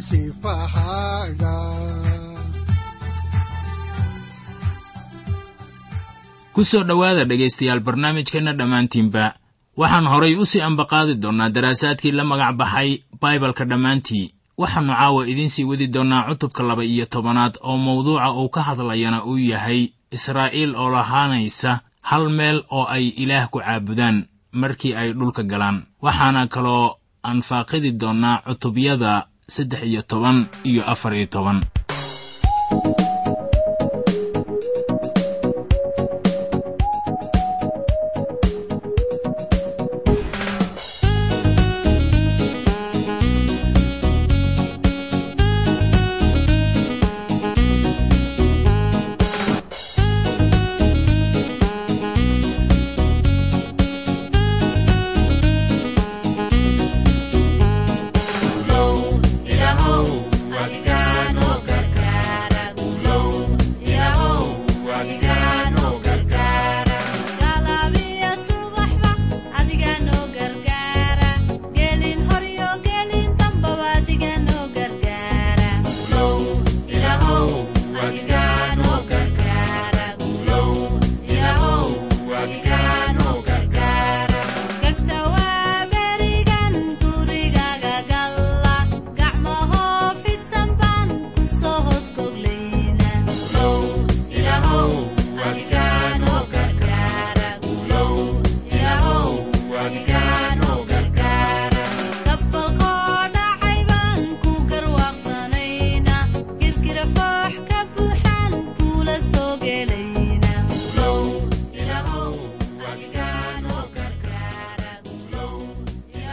sifahaaga ku soo dhowaada dhegaystayaal barnaamijkeenna dhammaantiinba waxaan horay u sii ambaqaadi doonnaa daraasaadkii la magac baxay baibalka dhammaantii. Waxaannu caawa idiin sii wadi doonnaa cutubka laba iyo tobanaad oo mawduuca uu ka hadlayana uu yahay israa'iil oo lahaanaysa hal meel oo ay ilaah ku caabudaan markii ay dhulka galaan. Waxaana kaloo anfaaqidi doonnaa cutubyada saddex iyo toban iyo afar iyo toban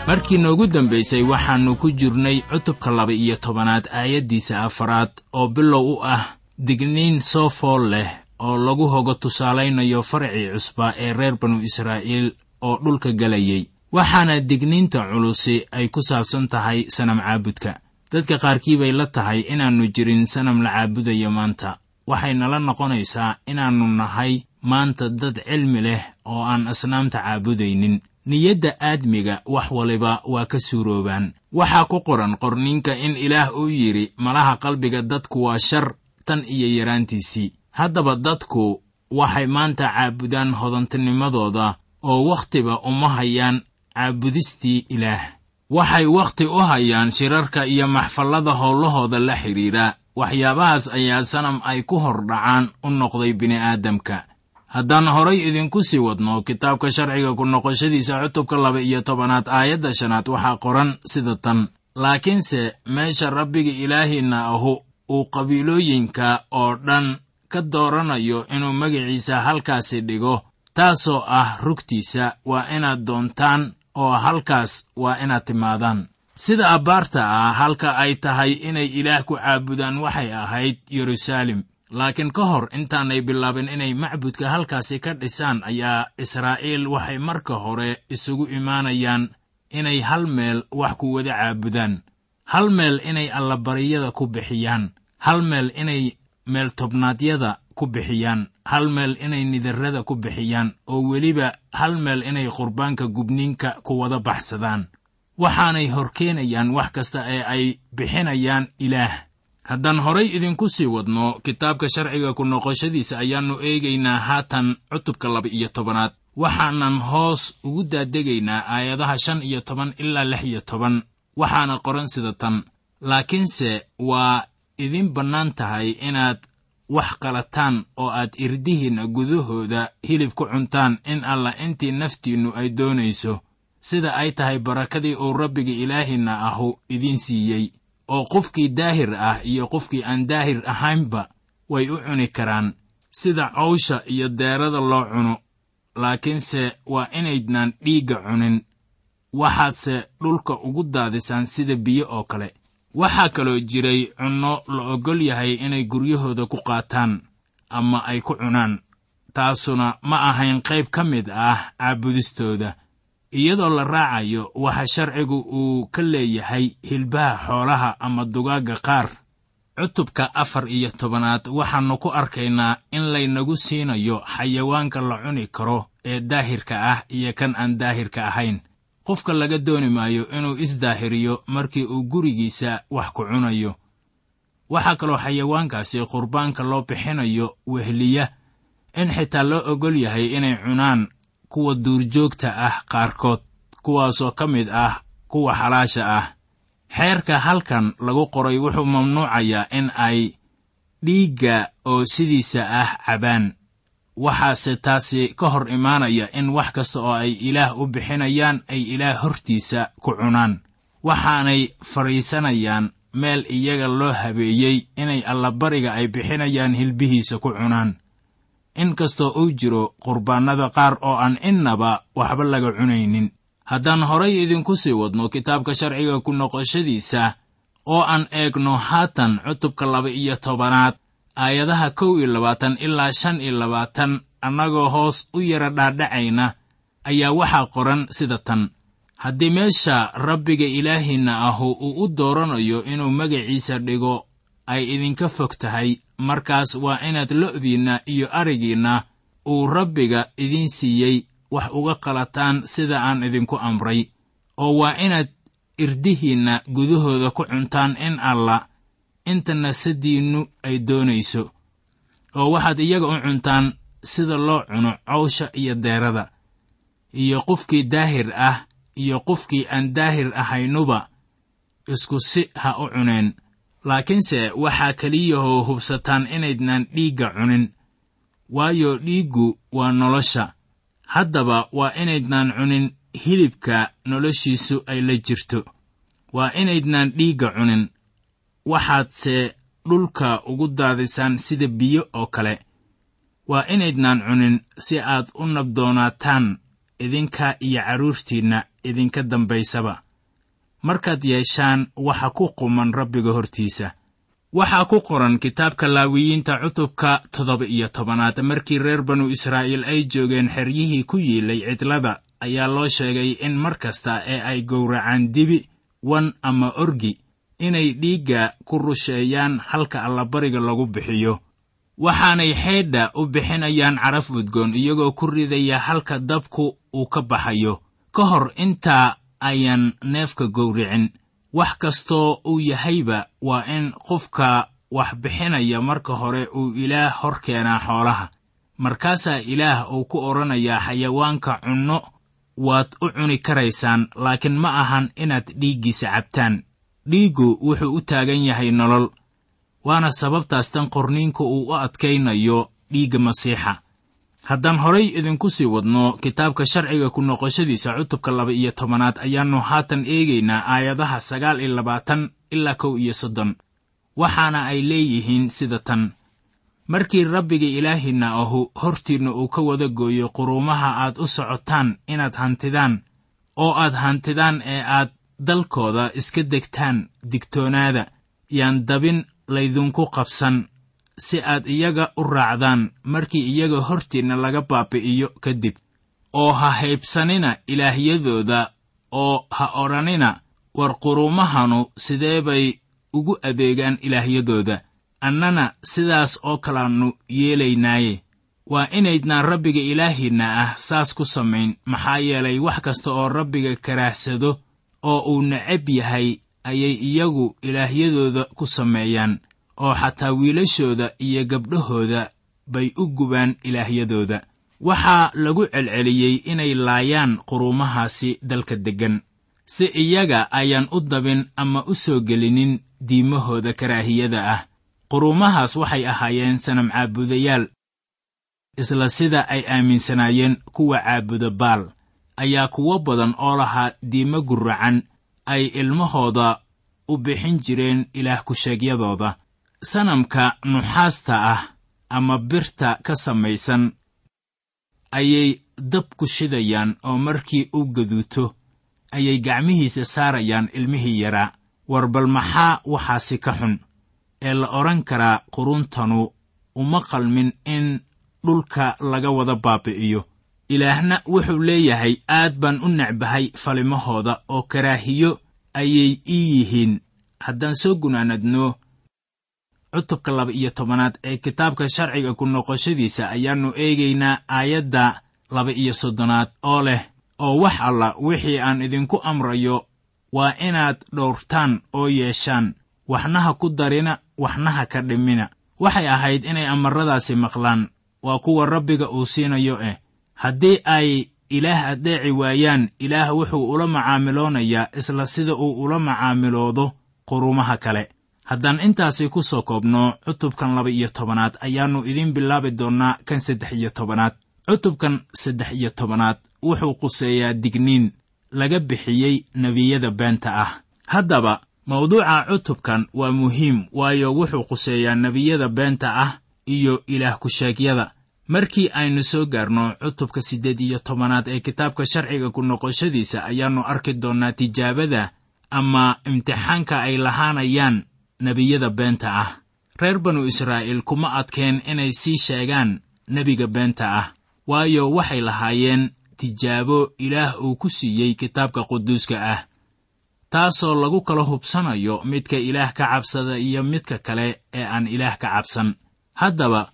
markii noogu dambaysay waxaannu ku jirnay cutubka laba iyo tobanaad aayaddiisa afaraad oo bilow u ah digniin soo fool leh oo lagu hogo tusaalaynayo faracii cusbaa ee reer banu israa'iil oo dhulka gelayay waxaana digniinta culusi ay ku saabsan tahay sanam caabudka. Dadka qaarkii bay la tahay inaannu jirin sanam la caabudayo maanta. Waxaynala noqonaysaa inaannu nahay maanta dad cilmi leh oo aan asnaamta caabudaynin niyadda aadmiga wax waliba waa ka suuroobaan. Waxaa ku qoran qorniinka in ilaah uu yidhi malaha qalbiga dadku waa shar tan iyo yaraantiisii. Haddaba dadku waxay maanta caabudaan hodantinimadooda oo wakhtiba uma hayaan caabudistii ilaah. Waxay wakhti u hayaan shirarka iyo maxfallada howlahooda la xidhiidha. Waxyaabahaas ayaa sanam ay ku hor dhacaan u noqday bini'aadamka haddaan horay idinku sii wadno kitaabka sharciga ku noqoshadiisa cutubka laba iyo tobanaad aayadda shanaad waxaa qoran sida tan. Laakiinse meesha rabbiga ilaahiinna ahu uu qabiilooyinka oo dhan ka dooranayo inuu magaciisa halkaasi dhigo taasoo ah rugtiisa waa inaad doontaan oo halkaas waa inaad timaadaan. Sida abbaarta ah halka ay tahay inay ilaah ku caabudaan waxay ahayd yeruusaalem laakiin ka hor intaanay bilaabin inay macbudka halkaasi ka dhisaan ayaa israa'iil waxay marka hore isugu imaanayaan inay hal meel wax ku wada caabudaan hal meel inay allabaryada ku bixiyaan hal meel inay meeltobnaadyada ku bixiyaan hal meel inay nidarrada ku bixiyaan oo weliba hal meel inay qurbaanka gubniinka ku wada baxsadaan. Waxaanay horkeenayaan wax kasta ee ay bixinayaan ilaah haddaan horay idinku sii wadno kitaabka sharciga ku noqoshadiisa ayaannu eegaynaa haatan cutubka laba iyo tobanaad. Waxaanan hoos ugu daadegaynaa aayadaha shan iyo toban ilaa lix iyo toban waxaana qoran sida tan. Laakiinse waa idin bannaan tahay inaad wax qalataan oo aad irdihiinna gudahooda hilib ku cuntaan in alla intii naftiinnu ay doonayso. Sida ay tahay barakadii uu rabbiga ilaahiinna ahu idiin siiyey oo qofkii daahir ah iyo qofkii aan daahir ahaynba way u cuni karaan sida cawsha iyo deerada loo cuno. Laakiinse waa inaydnaan dhiigga cunin waxaadse dhulka ugu daadisaan sida biyo oo kale. Waxaa kaloo jiray cunno la oggol yahay inay guryahooda ku qaataan ama ay ku cunaan taasuna ma ahayn qayb ka mid ah caabudistooda iyadoo la raacayo waxa sharcigu uu ka leeyahay hilbaha xoolaha ama dugaagga qaar. Cutubka afar iyo tobanaad waxaannu ku arkaynaa in laynagu siinayo xayawaanka la cuni karo ee daahirka ah iyo kan aan daahirka ahayn. Qofka laga dooni maayo inuu isdaahiriyo markii uu gurigiisa wax ku cunayo. Waxaa kaloo xayawaankaasi qurbaanka loo bixinayo wehliya in xitaa loo oggol yahay inay cunaan kuwa duurjoogta ah qaarkood kuwaasoo ka mid ah kuwa xalaasha ah. Xeerka halkan lagu qoray wuxuu mamnuucayaa in ay dhiigga oo sidiisa ah cabaan. Waxaase taasi ka hor imaanaya in wax kasta oo ay ilaah u bixinayaan ay ilaah hortiisa ku cunaan. Waxaanay fadhiisanayaan meel iyaga loo habeeyey inay allabariga ay bixinayaan hilbihiisa ku cunaan in kastoo uu jiro qurbaannada qaar oo aan innaba waxba laga cunaynin. Haddaan horay idinku sii wadno kitaabka sharciga ku noqoshadiisa oo aan eegno haatan cutubka laba iyo tobanaad aayadaha kow iyo labaatan ilaa shan iyo labaatan annagoo hoos u yara dhaadhacayna ayaa waxaa qoran sida tan. Haddii meesha rabbiga ilaahiinna ahu uu u dooranayo inuu magaciisa dhigo ay idinka fog tahay. Markaas waa inaad lo'diinna iyo arigiinna uu rabbiga idiin siiyey wax uga qalataan sida aan idinku amray oo waa inaad irdihiinna gudahooda ku cuntaan in alla inta nasadiinnu ay doonayso oo waxaad iyaga u cuntaan sida loo cuno cawsha iyo deerada iyo qofkii daahir ah iyo qofkii aan daahir ahaynuba isku si ha u cuneen laakiinse waxaa keliyahoo hubsataan inaydnaan dhiigga cunin. Waayo dhiiggu waa nolosha. Haddaba waa inaydnaan cunin hilibka noloshiisu ay la jirto. Waa inaydnaan dhiigga cunin. Waxaadse dhulka ugu daadisaan sida biyo oo kale. Waa inaydnaan cunin si aad u nabdoonaataan idinka iyo carruurtiinna idinka dambaysaba markaad yeeshaan waxa ku quman rabbiga hortiisa. Waxaa ku qoran kitaabka laawiyiinta cutubka toddoba iyo tobanaad. Markii reer banu israa'iil ay joogeen xeryihii ku yiilay cidlada ayaa loo sheegay in mar kasta ee ay gowracaan dibi wan ama orgi inay dhiigga ku rusheeyaan halka allabariga lagu bixiyo. Waxaanay xeedha u bixinayaan caraf udgoon iyagoo ku ridaya halka dabku uu ka baxayo. Ka hor intaa ayaan neefka gowricin. Wax kastoo uu yahayba waa in qofka wax bixinaya marka hore uu ilaah hor keenaa xoolaha. Markaasaa ilaah uu ku odhanayaa xayawaanka cunno waad u cuni karaysaan laakiin ma ahan inaad dhiiggiisa cabtaan. Dhiiggu wuxuu u taagan yahay nolol waana sababtaas tan qorniinku uu u adkaynayo dhiigga masiixa haddaan horay idinku sii wadno kitaabka sharciga ku noqoshadiisa cutubka laba iyo tobanaad ayaannu haatan eegaynaa aayadaha sagaal iyo labaatan ilaa kow iyo soddon. Waxaana ay leeyihiin sida tan. Markii rabbiga ilaahiinna ahu hortiinna uu ka wada gooyo quruumaha aad u socotaan inaad hantidaan oo aad hantidaan ee aad dalkooda iska degtaan digtoonaada yaan dabin laydinku qabsan si aad iyaga u raacdaan markii iyaga hortiinna laga baabi'iyo kadib oo ha haybsanina ilaahyadooda oo ha odhanina war quruumahanu sidee bay ugu adeegaan ilaahyadooda. Annana sidaas oo kalaannu yeelaynaaye. Waa inaydnaan rabbiga ilaahiinna ah saas ku samayn. Maxaa yeelay wax kasta oo rabbiga karaahsado oo uu necab yahay ayay iyagu ilaahyadooda ku sameeyaan oo xataa wiilashooda iyo gabdhahooda bay u gubaan ilaahyadooda. Waxaa lagu celceliyey inay laayaan quruumahaasi dalka deggan. Si iyaga ayaan u dabin ama u soo gelinin diimahooda karaahiyada ah. Quruumahaas waxay ahaayeen sanam caabudayaal isla sida ay aaminsanaayeen kuwa caabuda baal. Ayaa kuwo badan oo lahaa diimo guracan ay ilmahooda u bixin jireen ilaah ku-sheegyadooda sanamka nuxaasta ah ama birta ka samaysan ayay dab ku shidayaan oo markii u gaduuto ayay gacmihiisa saarayaan ilmihii yaraa war bal maxaa waxaasi ka xun ee la odhan karaa quruntanu uma qalmin in dhulka laga wada baabi'iyo. Ilaahna wuxuu leeyahay aad baan u necbahay falimahooda oo karaahiyo ayay ii yihiin. Haddaan soo gunaanadno cutubka laba iyo tobanaad ee kitaabka sharciga ku noqoshadiisa ayaannu eegaynaa aayadda laba iyo soddonaad oo leh oo wax alla wixii aan idinku amrayo waa inaad dhowrtaan oo yeeshaan waxnaha ku darina waxnaha ka dhimina. Waxay ahayd inay amarradaasi maqlaan waa kuwa rabbiga uu siinayo eh. Haddii ay ilaah addeeci waayaan ilaah wuxuu ula macaamiloonayaa isla sida uu ula macaamiloodo qurumaha kale haddaan intaasi ku soo koobno cutubkan laba iyo tobanaad ayaannu idiin bilaabi doonnaa kan saddex iyo tobanaad. Cutubkan saddex iyo tobanaad wuxuu quseeyaa digniin laga bixiyey nebiyada beenta ah. Haddaba mawduuca cutubkan waa muhiim waayo wuxuu quseeyaa nebiyada beenta ah iyo ilaah ku-sheegyada markii aynu soo gaarno cutubka siddeed iyo tobanaad ee kitaabka sharciga ku noqoshadiisa ayaannu arki doonnaa tijaabada ama imtixaanka ay lahaanayaan nebiyada beenta ah. Reer banu israa'iil kuma adkeen inay sii sheegaan nebiga beenta ah waayo waxay lahaayeen tijaabo ilaah uu ku siiyey kitaabka quduuska ah. Taasoo lagu kala hubsanayo midka ilaah ka cabsada iyo midka kale ee aan ilaah ka cabsan. Haddaba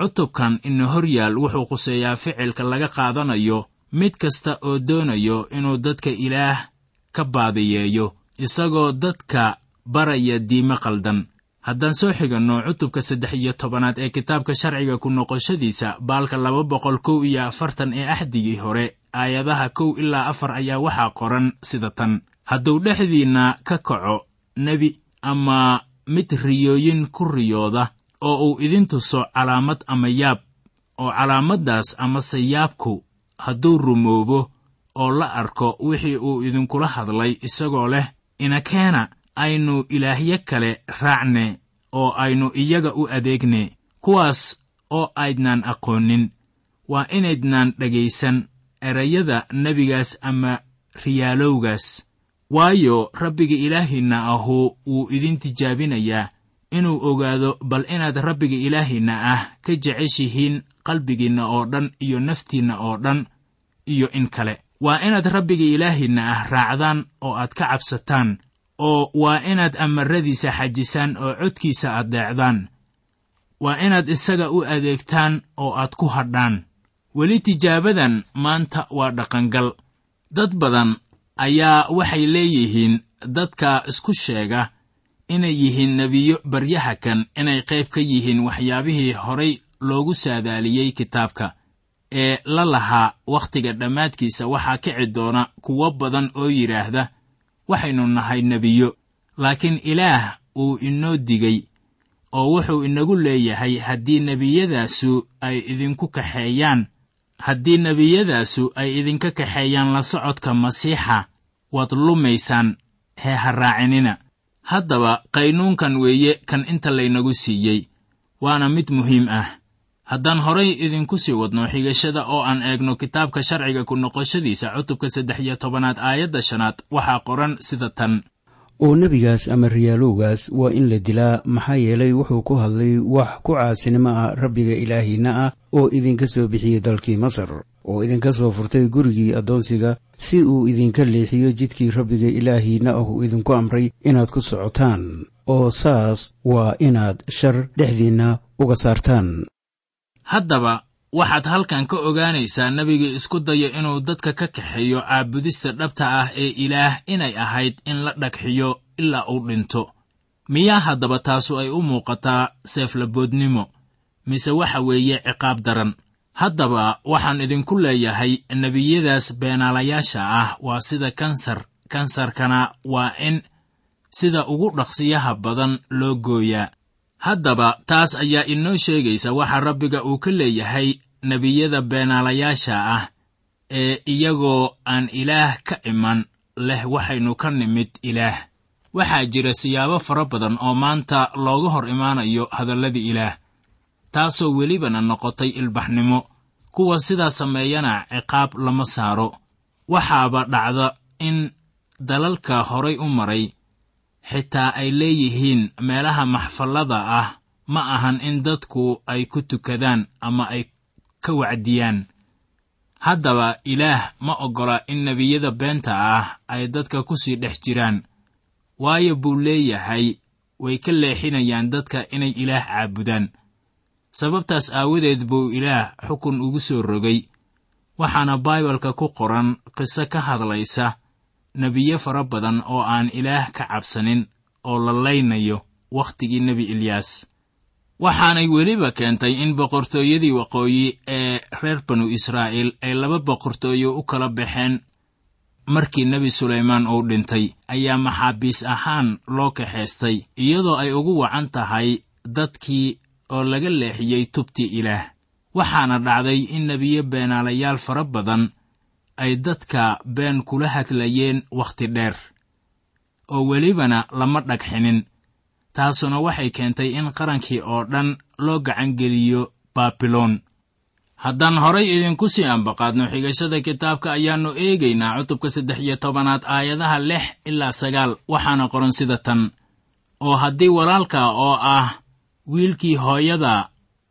cutubkan ina hor yaal wuxuu quseeyaa ficilka laga qaadanayo mid kasta oo doonayo inuu dadka ilaah ka baadiyeeyo isagoo dadka baraya diime qaldan. Haddaan soo xiganno cutubka saddex iyo tobanaad ee kitaabka sharciga ku noqoshadiisa baalka laba boqol kow iyo afartan ee axdigii hore aayadaha kow ilaa afar ayaa waxaa qoran sida tan. Hadduu dhexdiinna ka kaco nebi ama mid riyooyin ku riyooda oo uu idin tuso calaamad ama yaab oo calaamaddaas amase yaabku hadduu rumoobo oo la arko wixii uu idinkula hadlay isagoo leh inakeena aynu ilaahyo kale raacne oo aynu iyaga u adeegne kuwaas oo aydnaan aqoonin. Waa inaydnaan dhegaysan erayada nebigaas ama riyaalowgaas. Waayo rabbiga ilaahiinna ahu wuu idin tijaabinayaa inuu ogaado bal inaad rabbiga ilaahiinna ah ka jeceshihiin qalbigiinna oo dhan iyo naftiinna oo dhan iyo in kale. Waa inaad rabbiga ilaahiinna ah raacdaan oo aad ka cabsataan oo waa inaad amaradiisa xajisaan oo codkiisa addeecdaan waa inaad isaga u adeegtaan oo aad ku hadhaan. Weli tijaabadan maanta waa dhaqangal. Dad badan ayaa waxay leeyihiin dadka isku sheega inay yihiin nebiyo baryaha kan inay qayb ka yihiin waxyaabihii horay loogu saadaaliyey kitaabka ee la lahaa wakhtiga dhammaadkiisa. Waxaa kici doona kuwo badan oo yidhaahda waxaynu nahay nebiyo laakiin ilaah uu inoo digay oo wuxuu inagu leeyahay haddii nebiyadaasu ay idinku kaxeeyaan haddii nebiyadaasu ay idinka kaxeeyaan la socodka masiixa waad lumaysaan hee ha raacinina. Haddaba qaynuunkan weeye kan inta laynagu siiyey waana mid muhiim ah haddaan horay idinku sii wadno xigashada oo aan eegno kitaabka sharciga ku noqoshadiisa cutubka saddex iyo tobanaad aayadda shanaad waxaa qoran sida tan. Oo nebigaas ama riyaalowgaas waa in la dilaa maxaa yeelay wuxuu ku hadlay wax ku caasinimo ah rabbiga ilaahiinna ah oo idinka soo bixiyey dalkii masar oo idinka soo furtay gurigii addoonsiga si uu idinka leexiyo jidkii rabbiga ilaahiinna ah uu idinku amray inaad ku socotaan oo saas waa inaad shar dhexdiinna uga saartaan haddaba waxaad halkan ka ogaanaysaa nebiga isku daya inuu dadka ka kaxeeyo caabudista dhabta ah ee ilaah inay ahayd in la dhagxiyo ilaa uu dhinto. Miyaa haddaba taasu ay u muuqataa seeflaboodnimo mise waxa weeye ciqaab daran? Haddaba waxaan idinku leeyahay nebiyadaas beenaalayaasha ah waa sida kansar kansarkana waa in sida ugu dhaqsiyaha badan loo gooyaa haddaba taas ayaa inoo sheegaysa waxa rabbiga uu ka leeyahay nebiyada beenaalayaasha ah ee iyagoo aan ilaah ka iman leh waxaynu ka nimid ilaah. Waxaa jira siyaabo fara badan oo maanta looga hor imaanayo hadalladii ilaah taasoo welibana noqotay ilbaxnimo kuwa sidaa sameeyana ciqaab lama saaro. Waxaaba dhacda in dalalka horay u maray xitaa ay leeyihiin meelaha maxfallada ah ma ahan in dadku ay ku tukadaan ama ay ka wacdiyaan. Haddaba ilaah ma oggola in nebiyada beenta ah ay dadka ku sii dhex jiraan waayo buu leeyahay way ka leexinayaan dadka inay ilaah caabudaan. Sababtaas aawadeed buu ilaah xukun ugu soo rogay waxaana baibalka ku qoran qiso ka hadlaysa nebiyo fara badan oo aan ilaah ka cabsanin oo la laynayo wakhtigii nebi ilyaas. Waxaanay weliba keentay in boqortooyadii waqooyi ee reer banu israa'iil ay laba boqortooyo u kala baxeen markii nebi sulaymaan uu dhintay. Ayaa maxaabiis ahaan loo kaxaystay iyadoo ay ugu wacan tahay dadkii oo laga leexiyey tubtii ilaah. Waxaana dhacday in nebiyo beenaalayaal fara badan ay dadka been kula hadlayeen wakhti dheer oo welibana lama dhagxinin taasuna waxay keentay in qarankii oo dhan loo gacangeliyo baabiloon. Haddaan horay idinku sii ambaqaadno xigashada kitaabka ayaannu eegaynaa cutubka saddex iyo tobanaad aayadaha lix ilaa sagaal waxaana qoran sida tan. Oo haddii walaalka oo ah wiilkii hooyada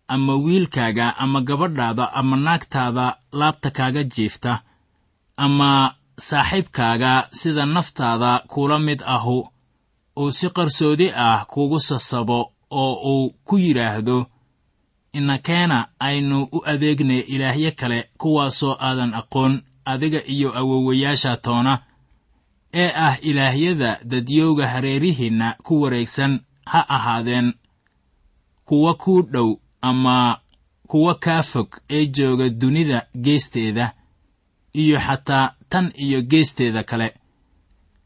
ama wiilkaaga ama gabadhaada ama naagtaada laabta kaaga jiifta ama saaxiibkaaga sida naftaada kula mid ahu uu si qarsoodi ah kugu sasabo oo uu ku yidhaahdo inakeena aynu u adeegnay ilaahyo kale kuwaasoo aadan aqoon adiga iyo awowayaasha toona ee ah ilaahyada dadyowga hareerihiinna ku wareegsan ha ahaadeen. Kuwa kuu dhow ama kuwa kaa fog ee jooga dunida geesteeda iyo xataa tan iyo geesteeda kale.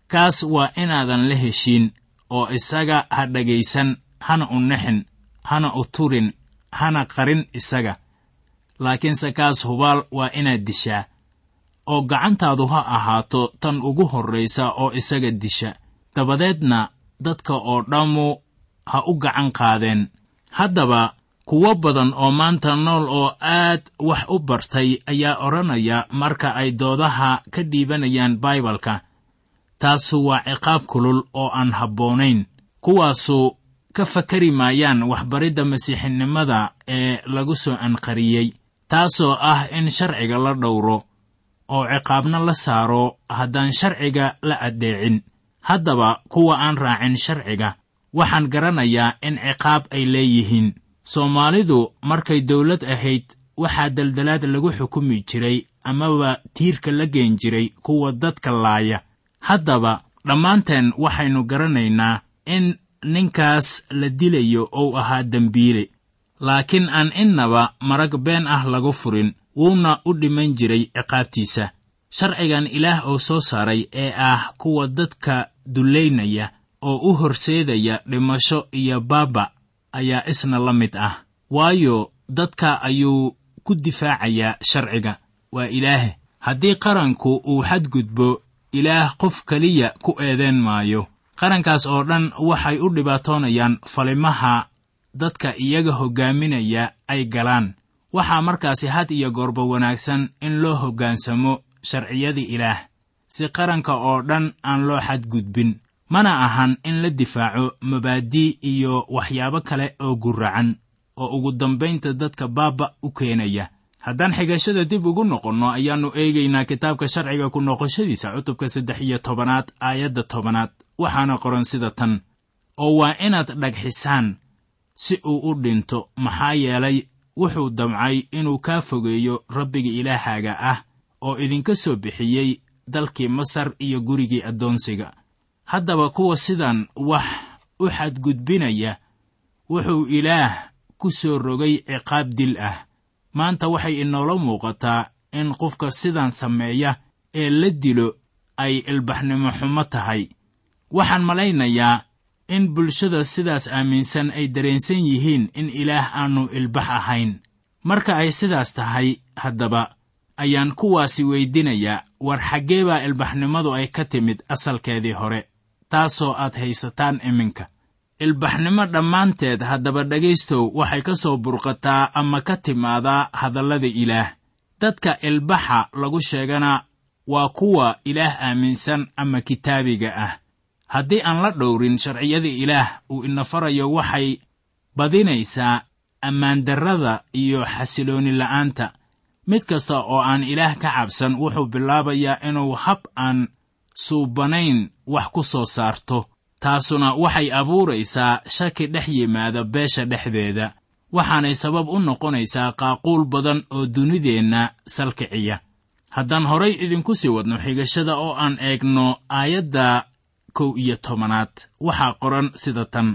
Kaas waa inaadan la heshiin oo isaga ha dhegaysan hana u nexin hana u turin hana qarin isaga. Laakiinse kaas hubaal waa inaad dishaa. Oo gacantaadu ha ahaato tan ugu horraysa oo isaga disha. Dabadeedna dadka oo dhammu ha u gacan qaadeen. Haddaba kuwo badan oo maanta nool oo aad wax u bartay ayaa odhanaya marka ay doodaha ka dhiibanayaan baibalka taasu waa ciqaab kulul oo aan habboonayn. Kuwaasu ka fakari maayaan waxbaridda masiixinimada ee lagu soo anqariyey taasoo ah in sharciga la dhowro oo ciqaabna la saaro haddaan sharciga la addeecin. Haddaba kuwa aan raacin sharciga waxaan garanayaa in ciqaab ay leeyihiin soomaalidu markay dawlad ahayd waxaa daldalaad lagu xukumi jiray amaba tiirka la geen jiray kuwa dadka laaya. Haddaba dhammaanteen waxaynu garanaynaa in ninkaas la dilayo uu ahaa dembiile laakiin aan innaba marag been ah lagu furin wuuna u dhiman jiray ciqaabtiisa. Sharcigan ilaah oo soo saaray ee ah kuwa dadka dullaynaya oo u horseedaya dhimasho iyo baaba ayaa isna la mid ah. Waayo dadka ayuu ku difaacayaa sharciga. Waa ilaahe haddii qaranku uu xadgudbo ilaah qof keliya ku eedeen maayo. Qarankaas oo dhan waxay u dhibaatoonayaan falimaha dadka iyaga hoggaaminaya ay galaan. Waxaa markaasi had iyo goorba wanaagsan in loo hoggaansamo sharciyadii ilaah. Si qaranka oo dhan aan loo xadgudbin mana ahan in la difaaco mabaadii iyo waxyaabo kale oo guracan oo ugu dambaynta dadka baaba u keenaya. Haddaan xigashada dib ugu noqonno ayaannu eegaynaa kitaabka sharciga ku noqoshadiisa cutubka saddex iyo tobanaad aayadda tobanaad. Waxaana qoran sida tan oo waa inaad dhagxisaan si uu u dhinto maxaa yeelay wuxuu damcay inuu kaa fogeeyo rabbiga ilaahaaga ah oo idinka soo bixiyey dalkii masar iyo gurigii addoonsiga haddaba kuwa sidan wax u xadgudbinaya wuxuu ilaah ku soo rogay ciqaab dil ah. Maanta waxay inoola muuqataa in qofka sidan sameeya ee la dilo ay ilbaxnimo xumo tahay. Waxaan malaynayaa in bulshada sidaas aaminsan ay dareensan yihiin in ilaah aannu ilbax ahayn. Marka ay sidaas tahay haddaba ayaan kuwaasi weydinayaa war xaggee baa ilbaxnimadu ay ka timid asalkeedii hore taasoo aad haysataan iminka. Ilbaxnimo dhammaanteed haddaba dhegaystow waxay ka soo burqataa ama ka timaadaa hadallada ilaah. Dadka ilbaxa lagu sheegana waa kuwa ilaah aaminsan ama kitaabiga ah. Haddii aan la dhowrin sharciyada ilaah uu ina farayo waxay badinaysaa ammaandarrada iyo xasiloonni la'aanta. Mid kasta oo aan ilaah ka cabsan wuxuu bilaabayaa inuu hab aan suubanayn wax ku soo saarto taasuna waxay abuuraysaa shaki dhex yimaada beesha dhexdeeda waxaanay sabab u noqonaysaa qaaquul badan oo dunideenna salkiciya. Haddaan horay idinku sii wadno xigashada oo aan eegno aayadda kow iyo tobanaad waxaa qoran sida tan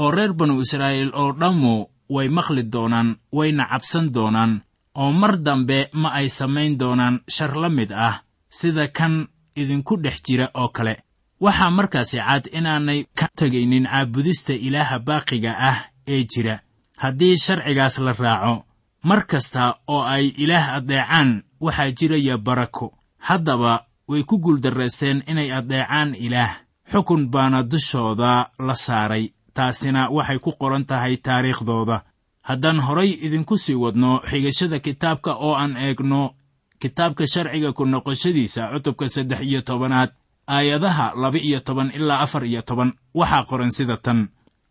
oo reer banu israa'iil oo dhammu way maqli doonaan wayna cabsan doonaan oo mar dambe ma ay samayn doonaan shar la mid ah. Sida kan idinku dhex jira oo kale. Waxaa markaasi cad inaanay ka tegaynin caabudista ilaaha baaqiga ah ee jira. Haddii sharcigaas la raaco mar kasta oo ay ilaah addeecaan waxaa jiraya barako. Haddaba way ku guuldarraysteen inay addeecaan ilaah. Xukun baana dushooda la saaray. Taasina waxay ku qoran tahay taariikhdooda. Haddaan horay idinku sii wadno xigashada kitaabka oo aan eegno kitaabka sharciga ku noqoshadiisa cutubka saddex iyo tobanaad aayadaha laba iyo toban ilaa afar iyo toban waxaa qoran sida tan.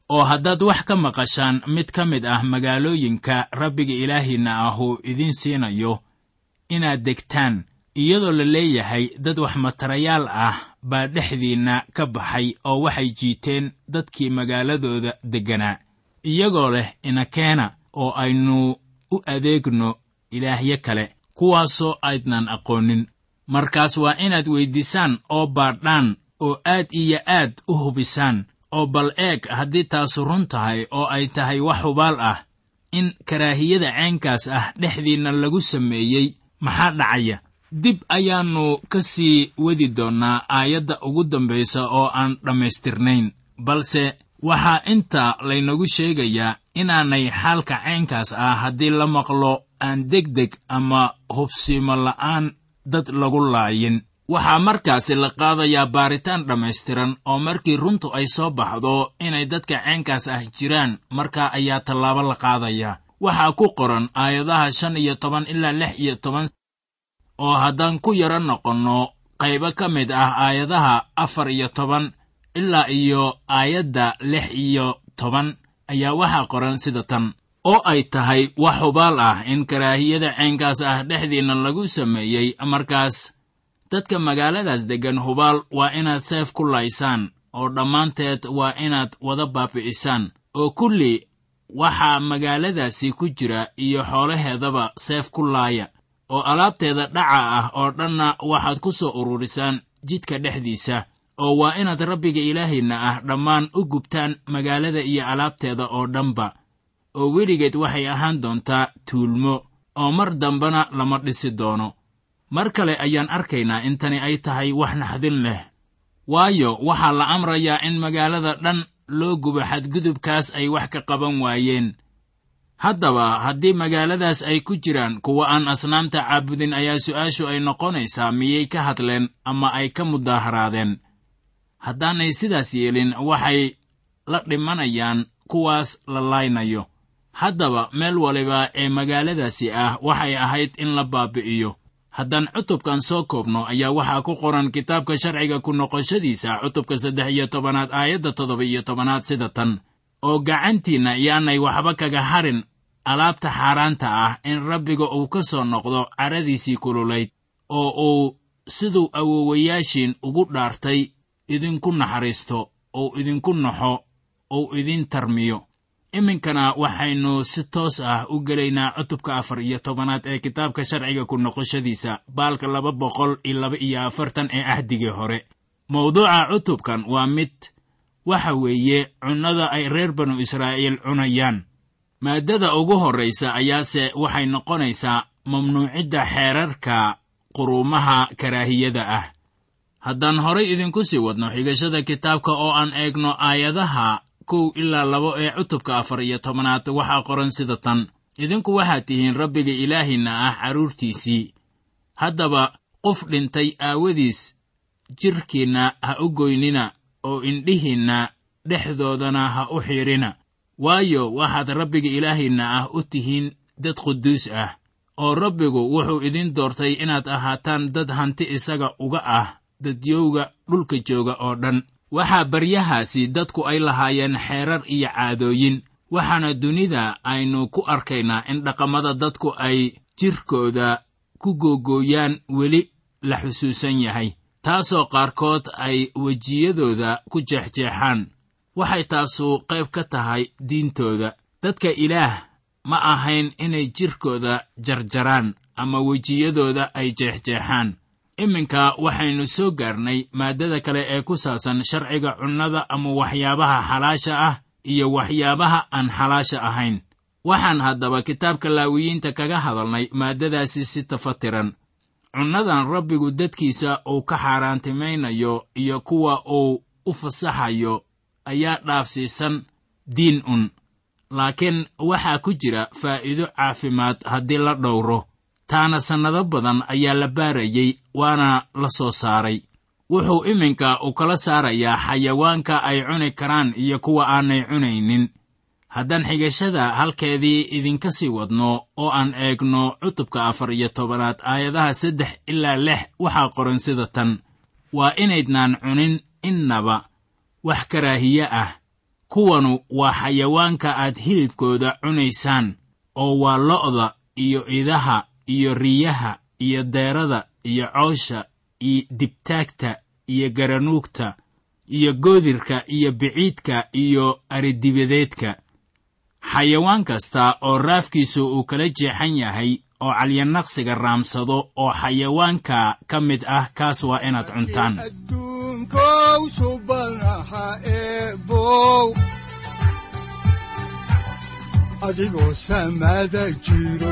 Oo haddaad wax ka maqashaan mid ka mid ah magaalooyinka rabbiga ilaahiinna ah uu idiin siinayo inaad degtaan iyadoo la leeyahay dad wax matarayaal ah baa dhexdiinna ka baxay oo waxay jiiteen dadkii magaaladooda degganaa iyagoo leh inakeena oo aynu u adeegno ilaahyo kale kuwaasoo aydnan aqoonin. Markaas waa inaad weyddiisaan oo baadhaan oo aad iyo aad u hubisaan oo bal eeg haddii taasu run tahay oo ay tahay wax hubaal ah. In karaahiyada caynkaas ah dhexdiinna lagu sameeyey maxaa dhacaya? Dib ayaannu ka sii wadi doonnaa aayadda ugu dambaysa oo aan dhammaystirnayn. Balse waxaa inta laynagu sheegayaa inaanay xaalka caynkaas ah haddii la maqlo aan deg deg ama hubsiimo la'aan dad lagu laayin. Waxaa markaasi la qaadayaa baaritaan dhammaystiran oo markii runtu ay soo baxdo inay dadka caynkaas ah jiraan markaa ayaa tallaabo la qaadayaa waxaa ku qoran aayadaha shan iyo toban ilaa lix iyo toban oo haddaan ku yaro noqonno qaybo ka mid ah aayadaha afar iyo toban ilaa iyo aayadda lix iyo toban ayaa waxaa qoran sida tan oo ay tahay wax hubaal ah in karaahiyada caynkaas ah dhexdiinna lagu sameeyey. Markaas dadka magaaladaas deggan hubaal waa inaad seef ku laysaan oo dhammaanteed waa inaad wada baabi'isaan. Oo kulli waxaa magaaladaasi ku jira iyo xoolaheedaba seef ku laaya oo alaabteeda dhaca ah oo dhanna waxaad ku soo ururisaan jidka dhexdiisa oo waa inaad rabbiga ilaahiinna ah dhammaan u gubtaan magaalada iyo alaabteeda oo dhanba oo weligeed waxay ahaan doontaa tuulmo oo mar dambena lama dhisi doono. Mar kale ayaan arkaynaa in tani ay tahay wax naxdin leh. Waayo waxaa la amrayaa in magaalada dhan loo gubo xadgudubkaas ay wax ka qaban waayeen. Haddaba haddii magaaladaas ay ku jiraan kuwa aan asnaamta caabudin ayaa su'aashu ay noqonaysaa miyay ka hadleen ama ay ka mudaaharaadeen haddaanay sidaas yeelin waxay la dhimanayaan kuwaas la laynayo haddaba meel waliba ee magaaladaasi ah waxay ahayd in la baabi'iyo. Haddaan cutubkan soo koobno ayaa waxaa ku qoran kitaabka sharciga ku noqoshadiisa cutubka saddex iyo tobanaad aayadda toddoba iyo tobanaad sida tan. Oo gacantiinna yaanay waxba kaga harin alaabta xaaraanta ah in rabbiga uu ka soo noqdo caradiisii kululayd oo uu siduu awowayaashiin ugu dhaartay idinku naxariisto ou idinku naxo ou idin tarmiyo iminkana waxaynu si toos ah u gelaynaa cutubka afar iyo tobanaad ee kitaabka sharciga ku noqoshadiisa baalka laba boqol iyo laba iyo afartan ee ahdigii hore. Mawduuca cutubkan waa mid waxa weeye cunnada ay reer banu israa'iil cunayaan. Maaddada ugu horraysa ayaase waxay noqonaysaa mamnuucidda xeerarka quruumaha karaahiyada ah. Haddaan horay idinku sii wadno xigashada kitaabka oo aan eegno aayadaha kow ilaa labo ee cutubka afar iyo tobanaad waxaa qoran sida tan. Idinku waxaad tihiin rabbiga ilaahinna ah carruurtiisii haddaba qof dhintay aawadiis jidhkiinna ha u goynina oo indhihiinna dhexdoodana ha u xiidhina waayo waxaad rabbiga ilaahinna ah u tihiin dad quduus ah oo rabbigu wuxuu idin doortay inaad ahaataan dad hanti isaga uga ah dadyowga dhulka jooga oo dhan waxaa baryahaasi dadku ay lahaayeen xeerar iyo caadooyin. Waxaana dunida aynu ku arkaynaa in dhaqamada dadku ay jidhkooda ku googooyaan weli la xusuusan yahay taasoo qaarkood ay wejiyadooda ku jeexjeexaan. Waxay taasu qayb ka tahay diintooda. Dadka ilaah ma ahayn inay jidhkooda jarjaraan ama wejiyadooda ay jeexjeexaan iminka waxaynu soo gaarnay maaddada kale ee ku saabsan sharciga cunnada ama waxyaabaha xalaasha ah iyo waxyaabaha aan xalaasha ahayn. Waxaan haddaba kitaabka laawiyiinta kaga hadalnay maaddadaasi si tafatiran. Cunnadan rabbigu dadkiisa uu ka xaaraantimaynayo iyo kuwa uu u fasaxayo ayaa dhaafsiisan diin un. Laakiin waxaa ku jira faa'iido caafimaad haddii la dhowro taana sannado badan ayaa la baarayey waana la soo saaray. Wuxuu iminka u kala saarayaa xayawaanka ay cuni karaan iyo kuwa aanay cunaynin. Haddaan xigashada halkeedii idinka sii wadno oo aan eegno cutubka afar iyo tobanaad aayadaha saddex ilaa lix waxaa qoran sida tan. Waa inaydnaan cunin innaba. Wax karaahiye ah. Kuwanu waa xayawaanka aad hilibkooda cunaysaan oo waa lo'da iyo idaha iyo riyaha iyo deerada iyo coosha iyo dibtaagta iyo garanuugta iyo goodirka iyo biciidka iyo aridibadeedka. Xayawaan kasta oo raafkiisu uu kala jeexan yahay oo calyanaqsiga raamsado oo xayawaanka ka mid ah kaas waa inaad cuntaan. Adigoo samaada jiro